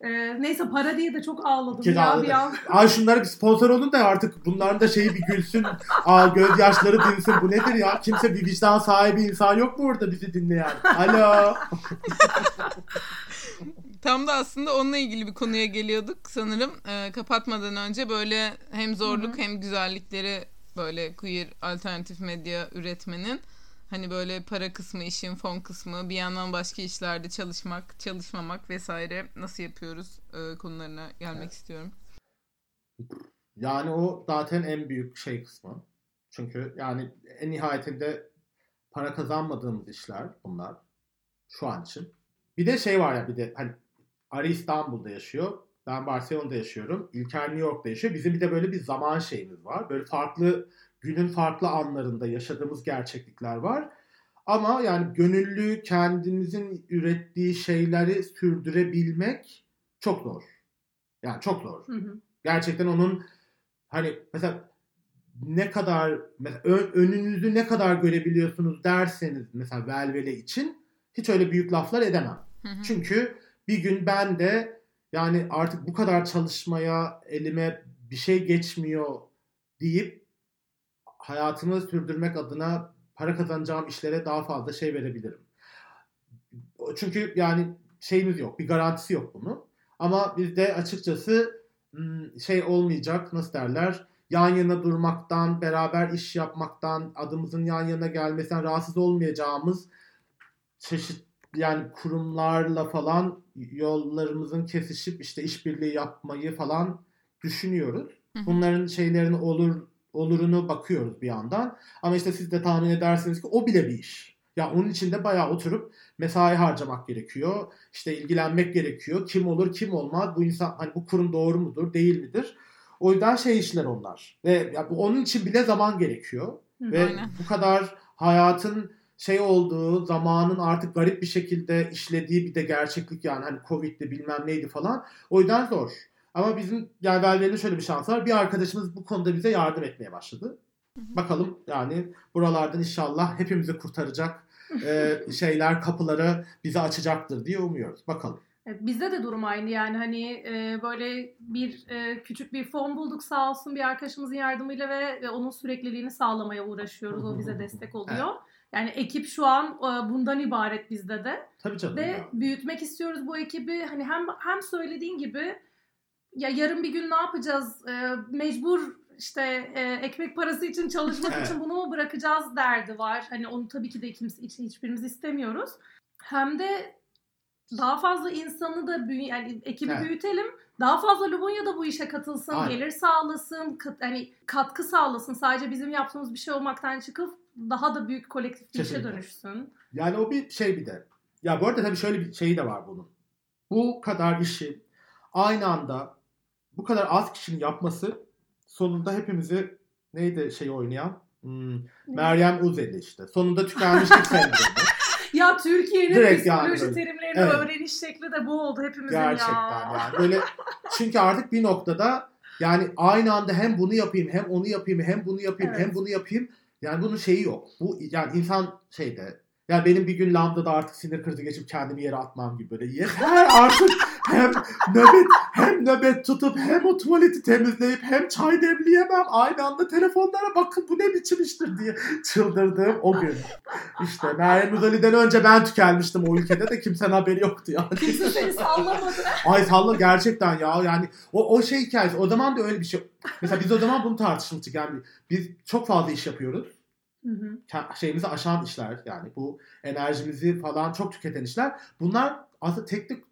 Ee, neyse para diye de çok ağladım Kedi ya ağladı. bir an. *laughs* Ay şunlara bir sponsor olun da artık bunların da şeyi bir gülsün. Aa gözyaşları dinsin. Bu nedir ya? Kimse bir vicdan sahibi insan yok mu orada bizi dinleyen? Alo. *laughs* Tam da aslında onunla ilgili bir konuya geliyorduk sanırım. Ee, kapatmadan önce böyle hem zorluk Hı hem güzellikleri böyle queer alternatif medya üretmenin hani böyle para kısmı, işin fon kısmı, bir yandan başka işlerde çalışmak, çalışmamak vesaire nasıl yapıyoruz e, konularına gelmek Evet. istiyorum. Yani o zaten en büyük şey kısmı. Çünkü yani en nihayetinde para kazanmadığımız işler bunlar. Şu an için. Bir de şey var ya bir de hani Ari İstanbul'da yaşıyor. Ben Barcelona'da yaşıyorum. İlker New York'ta yaşıyor. Bizim bir de böyle bir zaman şeyimiz var. Böyle farklı günün farklı anlarında yaşadığımız gerçeklikler var. Ama yani gönüllü kendimizin ürettiği şeyleri sürdürebilmek çok zor. Yani çok zor Hı hı. gerçekten onun hani mesela ne kadar mesela ön- önünüzü ne kadar görebiliyorsunuz derseniz mesela velvele için hiç öyle büyük laflar edemem. Hı hı. Çünkü bir gün ben de yani artık bu kadar çalışmaya elime bir şey geçmiyor deyip hayatımı sürdürmek adına para kazanacağım işlere daha fazla şey verebilirim. Çünkü yani şeyimiz yok, bir garantisi yok bunun. Ama bizde açıkçası hmm, şey olmayacak, nasıl derler? Yan yana durmaktan, beraber iş yapmaktan, adımızın yan yana gelmesinden rahatsız olmayacağımız çeşit yani kurumlarla falan yollarımızın kesişip işte işbirliği yapmayı falan düşünüyoruz. Bunların şeylerini olur olurunu bakıyoruz bir yandan. Ama işte siz de tahmin edersiniz ki o bile bir iş. Ya onun için de bayağı oturup mesai harcamak gerekiyor. İşte ilgilenmek gerekiyor. Kim olur, kim olmaz? Bu insan hani bu kurum doğru mudur, değil midir? O yüzden şey işler onlar. Ve ya bu- onun için bile zaman gerekiyor. Hı. Ve Aynen. bu kadar hayatın şey olduğu, zamanın artık garip bir şekilde işlediği bir de gerçeklik yani hani Covid'di bilmem neydi falan. O yüzden zor. Ama bizim yani Velvel'in şöyle bir şansı var. Bir arkadaşımız bu konuda bize yardım etmeye başladı. Bakalım yani buralardan inşallah hepimizi kurtaracak e, *laughs* şeyler, kapıları bize açacaktır diye umuyoruz. Bakalım. Evet, Bizde de durum aynı yani hani e, böyle bir e, küçük bir fon bulduk sağ olsun bir arkadaşımızın yardımıyla ve, ve onun sürekliliğini sağlamaya uğraşıyoruz. O bize *laughs* destek oluyor. Yani ekip şu an e, bundan ibaret bizde de. Tabii canım. Ve ya. büyütmek istiyoruz bu ekibi. Hani hem hem söylediğin gibi ya yarın bir gün ne yapacağız? E, mecbur işte e, ekmek parası için çalışmak Evet. için bunu mu bırakacağız derdi var. Hani onu tabii ki de kimse için hiçbirimiz istemiyoruz. Hem de daha fazla insanı da büyü yani ekibi Evet. büyütelim. Daha fazla Lubunya da bu işe katılsın, Aynen. gelir sağlasın, kat, hani katkı sağlasın. Sadece bizim yaptığımız bir şey olmaktan çıkıp daha da büyük kolektif bir işe dönüşsün. Yani o bir şey bir de. Ya bu arada tabii şöyle bir şeyi de var bunun. Bu kadar işi aynı anda bu kadar az kişinin yapması sonunda hepimizi neydi şey oynayan? Hmm, Meryem Uzeli işte. Sonunda tükenmişlik sendromu. *laughs* Ya Türkiye'nin Direkt psikoloji yani. terimlerini Evet. öğreniş şekli de bu oldu hepimizin Gerçekten ya. yani. Böyle çünkü artık bir noktada yani aynı anda hem bunu yapayım hem onu yapayım hem bunu yapayım Evet. hem bunu yapayım. Yani bunun şeyi yok. Bu yani insan şeyde yani benim bir gün lambda da artık sinir krizi geçip kendimi yere atmam gibi böyle yeter artık hem nöbet hem nöbet tutup hem o tuvaleti temizleyip hem çay demleyemem aynı anda telefonlara bakın bu ne biçim iştir diye çıldırdığım o gün. İşte Meryem Uzali'den önce ben tükenmiştim o ülkede de kimsenin haberi yoktu yani. Kimse seni sallamadı. Ay salla gerçekten ya yani o, o şey hikayesi o zaman da öyle bir şey. Mesela biz o zaman bunu tartışmıştık yani biz çok fazla iş yapıyoruz. Hı Şeyimizi aşan işler yani bu enerjimizi falan çok tüketen işler. Bunlar aslında teknik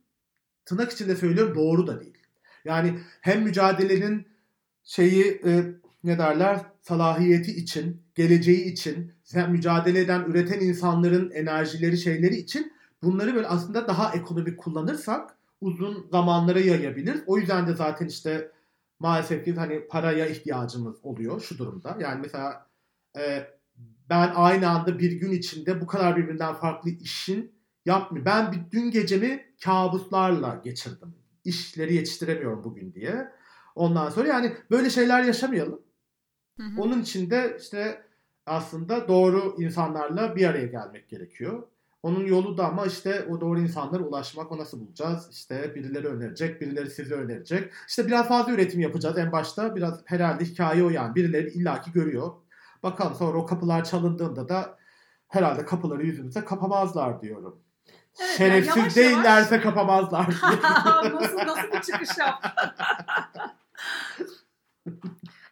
tırnak içinde söylüyorum doğru da değil. Yani hem mücadelenin şeyi e, ne derler salahiyeti için, geleceği için, hem mücadele eden, üreten insanların enerjileri, şeyleri için bunları böyle aslında daha ekonomik kullanırsak uzun zamanlara yayabilir. O yüzden de zaten işte maalesef ki hani paraya ihtiyacımız oluyor şu durumda. Yani mesela e, ben aynı anda bir gün içinde bu kadar birbirinden farklı işin yapmıyor. Ben bir dün gecemi kabuslarla geçirdim. İşleri yetiştiremiyorum bugün diye. Ondan sonra yani böyle şeyler yaşamayalım. Hı hı. Onun için de işte aslında doğru insanlarla bir araya gelmek gerekiyor. Onun yolu da ama işte o doğru insanlara ulaşmak. O nasıl bulacağız? İşte birileri önerecek, birileri size önerecek. İşte biraz fazla üretim yapacağız en başta. Biraz herhalde hikaye o yani. Birileri illaki görüyor. Bakalım sonra o kapılar çalındığında da herhalde kapıları yüzümüze kapamazlar diyorum. Evet, Şerefsiz yani yavaş değillerse kapamazlar. *laughs* nasıl nasıl bir çıkış yaptın? *laughs*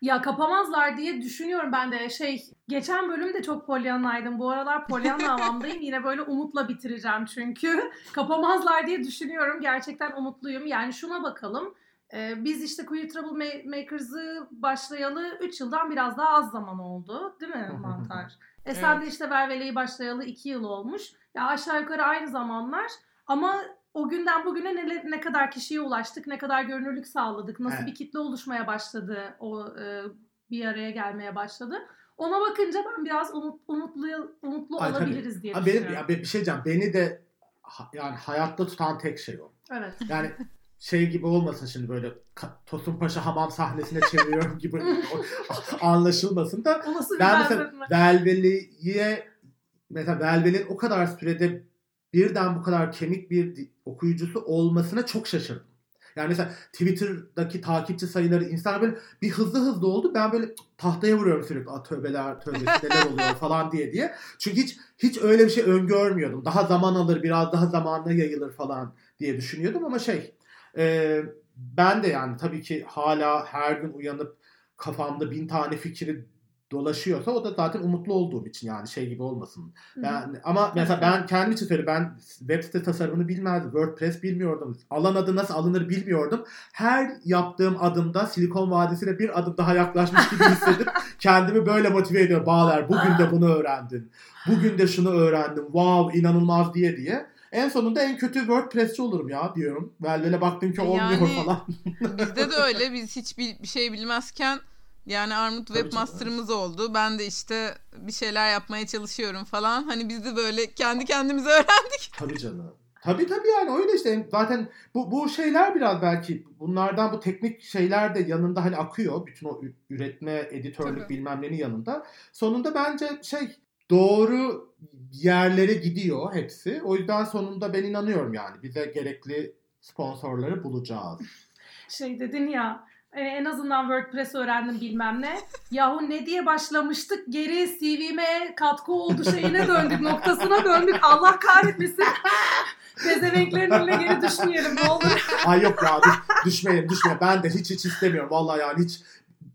ya kapamazlar diye düşünüyorum ben de şey geçen bölümde çok polyanlaydım. Bu aralar polyanla *laughs* havamdayım. Yine böyle umutla bitireceğim çünkü. Kapamazlar diye düşünüyorum. Gerçekten umutluyum. Yani şuna bakalım. Ee, biz işte Queer Troublemakers'ı başlayalı 3 yıldan biraz daha az zaman oldu. Değil mi *laughs* Mantar? E sen de işte Vervele'yi başlayalı 2 yıl olmuş. Ya aşağı yukarı aynı zamanlar. Ama o günden bugüne ne, ne kadar kişiye ulaştık, ne kadar görünürlük sağladık, nasıl Evet. bir kitle oluşmaya başladı, o e, bir araya gelmeye başladı. Ona bakınca ben biraz umut, umutlu umutlu Ay, tabii. olabiliriz diye Ha, benim, düşünüyorum. ya bir şey diyeceğim. Beni de yani hayatta tutan tek şey o. Evet. Yani *laughs* şey gibi olmasın şimdi böyle Tosun Paşa hamam sahnesine çeviriyorum gibi anlaşılmasın da ben mesela? Velveli'ye mesela Velveli'nin o kadar sürede birden bu kadar kemik bir okuyucusu olmasına çok şaşırdım. Yani mesela Twitter'daki takipçi sayıları Instagram böyle bir hızlı hızlı oldu. Ben böyle tahtaya vuruyorum sürekli. Aa, tövbeler tövbesi neler oluyor falan diye diye. Çünkü hiç hiç öyle bir şey öngörmüyordum. Daha zaman alır biraz daha zamanla yayılır falan diye düşünüyordum ama şey e, ben de yani tabii ki hala her gün uyanıp kafamda bin tane fikri dolaşıyorsa o da zaten umutlu olduğum için yani şey gibi olmasın. Ben, ama mesela ben kendim için söyleyeyim ben web site tasarımını bilmezdim. WordPress bilmiyordum. Alan adı nasıl alınır bilmiyordum. Her yaptığım adımda Silikon Vadisi'ne bir adım daha yaklaşmış gibi hissedip *laughs* kendimi böyle motive ediyorum. Bağlar bugün de bunu öğrendin. Bugün de şunu öğrendim. Wow inanılmaz diye diye. En sonunda en kötü WordPress'çi olurum ya diyorum. Velvele baktım ki olmuyor Yani- falan. Bizde de öyle. *laughs* Biz hiç bir, şey bilmezken yani Armut webmaster'ımız oldu. Ben de işte bir şeyler yapmaya çalışıyorum falan. Hani biz de böyle kendi kendimize *laughs* öğrendik. Tabii canım. Tabii tabii yani öyle işte. Zaten bu, bu şeyler biraz belki bunlardan bu teknik şeyler de yanında hani akıyor. Bütün o üretme, editörlük Tabii. bilmem nenin yanında. Sonunda bence şey doğru yerlere gidiyor hepsi. O yüzden sonunda ben inanıyorum yani. Bize gerekli sponsorları bulacağız. *laughs* Şey dedin ya e, en azından WordPress öğrendim bilmem ne. Yahu ne diye başlamıştık geri CV'me katkı oldu şeyine döndük noktasına döndük. Allah kahretmesin. *laughs* Pezevenklerin önüne geri düşmeyelim ne olur. *laughs* Ay yok ya düş, düşmeyelim düşmeyelim. Ben de hiç hiç istemiyorum. Vallahi yani hiç.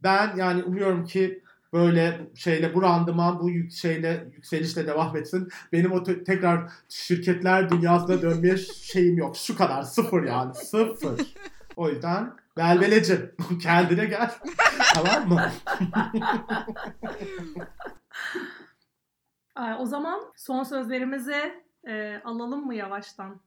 Ben yani umuyorum ki böyle şeyle bu randıman bu yük, şeyle yükselişle devam etsin. Benim o te- tekrar şirketler dünyasına dönmeye *laughs* şeyim yok. Şu kadar sıfır yani sıfır. O yüzden Belbelecim *laughs* kendine gel. *laughs* tamam mı? O zaman son sözlerimizi e, alalım mı yavaştan?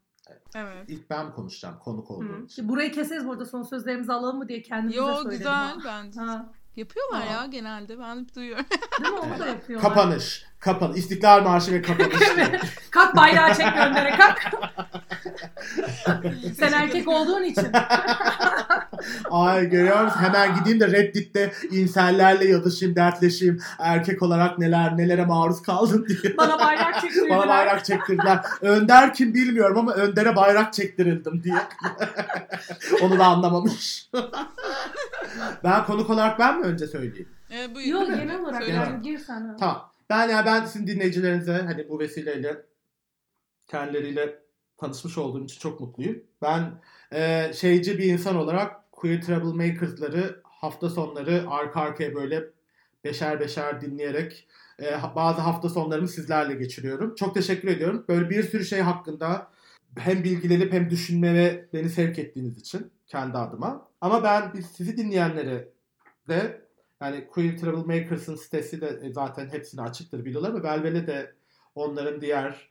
Evet. İlk ben konuşacağım konuk olduğum Hı. için. Burayı keseriz burada son sözlerimizi alalım mı diye kendimize Yo söyledim. güzel ha. bence. Ha. Yapıyorlar Aa. ya genelde. Ben duyuyorum. Değil mi? Onu da *laughs* yapıyorlar. Kapanış. Kapan. İstiklal Marşı ve kapanış. *laughs* kalk bayrağı çek göndere kalk. *laughs* Sen erkek olduğun için. Ay görüyor musun? Hemen gideyim de Reddit'te insellerle yazışayım, dertleşeyim. Erkek olarak neler nelere maruz kaldım diye. Bana bayrak *laughs* çektirdiler. Bana bayrak çektirdiler. Önder kim bilmiyorum ama Önder'e bayrak çektirildim diye. *laughs* Onu da anlamamış. *laughs* ben konuk olarak ben mi önce söyleyeyim? Ee, buyur. Yok genel olarak Söyle. yani gir sen. ha. Tamam. Ben yani ben sizin dinleyicilerinize hani bu vesileyle kendileriyle tanışmış olduğum için çok mutluyum. Ben e, şeyci bir insan olarak Queer Troublemakers'ları hafta sonları arka arkaya böyle beşer beşer dinleyerek e, bazı hafta sonlarımı sizlerle geçiriyorum. Çok teşekkür ediyorum. Böyle bir sürü şey hakkında hem bilgilenip hem düşünmeye beni sevk ettiğiniz için kendi adıma. Ama ben sizi dinleyenlere de yani Queer Troublemakers'ın sitesi de zaten hepsini açıktır biliyorlar ve Velvele de onların diğer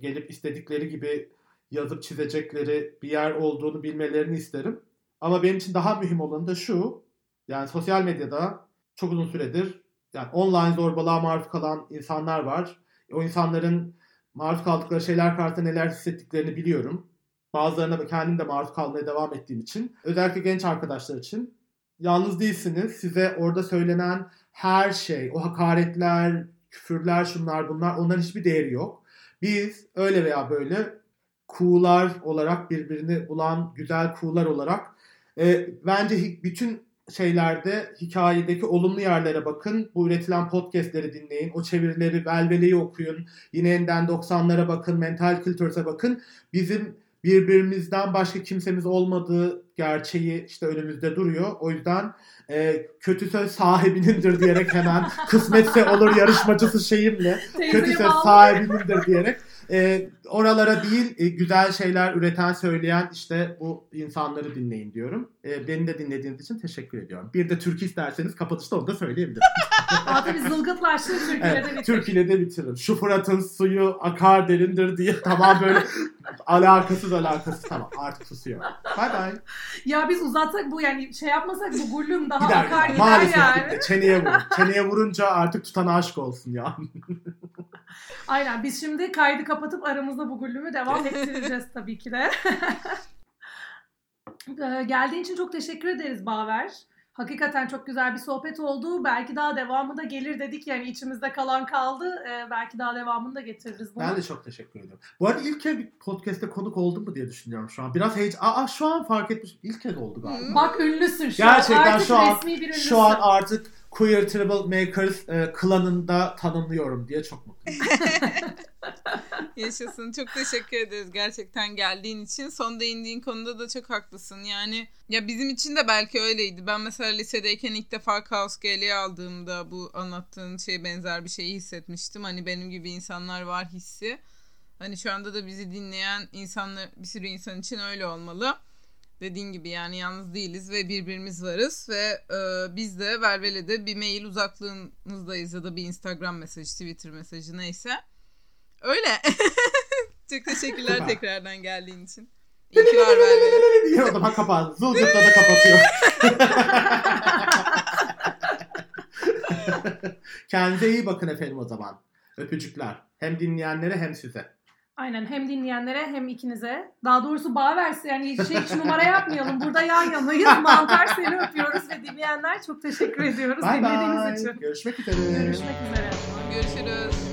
gelip istedikleri gibi yazıp çizecekleri bir yer olduğunu bilmelerini isterim. Ama benim için daha mühim olan da şu. Yani sosyal medyada çok uzun süredir yani online zorbalığa maruz kalan insanlar var. O insanların maruz kaldıkları şeyler karşısında neler hissettiklerini biliyorum. Bazılarına kendim de maruz kalmaya devam ettiğim için. Özellikle genç arkadaşlar için yalnız değilsiniz. Size orada söylenen her şey, o hakaretler, küfürler, şunlar bunlar onların hiçbir değeri yok. Biz öyle veya böyle kuğular olarak birbirini bulan güzel kuğular olarak e, bence bütün şeylerde hikayedeki olumlu yerlere bakın. Bu üretilen podcastleri dinleyin. O çevirileri, velveleyi okuyun. Yine yeniden 90'lara bakın. Mental Cultures'e bakın. Bizim birbirimizden başka kimsemiz olmadığı gerçeği işte önümüzde duruyor. O yüzden e, kötü söz sahibinindir diyerek hemen *laughs* kısmetse olur yarışmacısı şeyimle kötü söz sahibinindir diyerek e, oralara değil e, güzel şeyler üreten söyleyen işte bu insanları dinleyin diyorum. E, beni de dinlediğiniz için teşekkür ediyorum. Bir de türkü isterseniz kapatışta onu da söyleyebilirim. *laughs* Altı bir zılgıtlaştığı Türkiye'de evet, bitir. Türk ile de bitiririm. Şu Fırat'ın suyu akar derindir diye tamam böyle alakasız alakasız tamam artık susuyorum. Bay bay. Ya biz uzatsak bu yani şey yapmasak bu gullüm daha Gider akar gider. Maalesef yani. Çeneye vurun. Çeneye vurunca artık tutan aşk olsun ya. Aynen biz şimdi kaydı kapatıp aramızda bu gullümü devam ettireceğiz *laughs* tabii ki de. *laughs* Ee, Geldiğin için çok teşekkür ederiz Baver. Hakikaten çok güzel bir sohbet oldu. Belki daha devamı da gelir dedik yani içimizde kalan kaldı. Ee, belki daha devamını da getiririz bunu. Ben de çok teşekkür ediyorum. Bu arada ilk kez bir podcast'te konuk oldum mu diye düşünüyorum şu an. Biraz heyecan... Aa şu an fark etmiş. İlk kez oldu galiba. Bak ünlüsün şu Gerçekten an. Artık şu an- resmi bir ünlüsün. Şu an artık Queer Troublemakers e, klanında tanımlıyorum diye çok mutluyum. *laughs* Yaşasın. Çok teşekkür ederiz gerçekten geldiğin için. Son değindiğin konuda da çok haklısın. Yani ya bizim için de belki öyleydi. Ben mesela lisedeyken ilk defa Kaos GL'yi aldığımda bu anlattığın şeye benzer bir şeyi hissetmiştim. Hani benim gibi insanlar var hissi. Hani şu anda da bizi dinleyen insanlar bir sürü insan için öyle olmalı. Dediğin gibi yani yalnız değiliz ve birbirimiz varız ve e, biz de Vervele'de bir mail uzaklığınızdayız ya da bir Instagram mesajı, Twitter mesajı neyse. Öyle. *laughs* Çok teşekkürler tekrardan geldiğin için. İyi ki var Vervele. diye o zaman kapat. Zılgıtla da kapatıyor. Kendinize iyi bakın efendim o zaman. Öpücükler. Hem dinleyenlere hem size. Aynen hem dinleyenlere hem ikinize. Daha doğrusu Baverse yani şey hiç numara yapmayalım. Burada yan yanayız. Mantar seni öpüyoruz ve dinleyenler çok teşekkür ediyoruz Bye bye. için. Görüşmek üzere. Görüşmek üzere.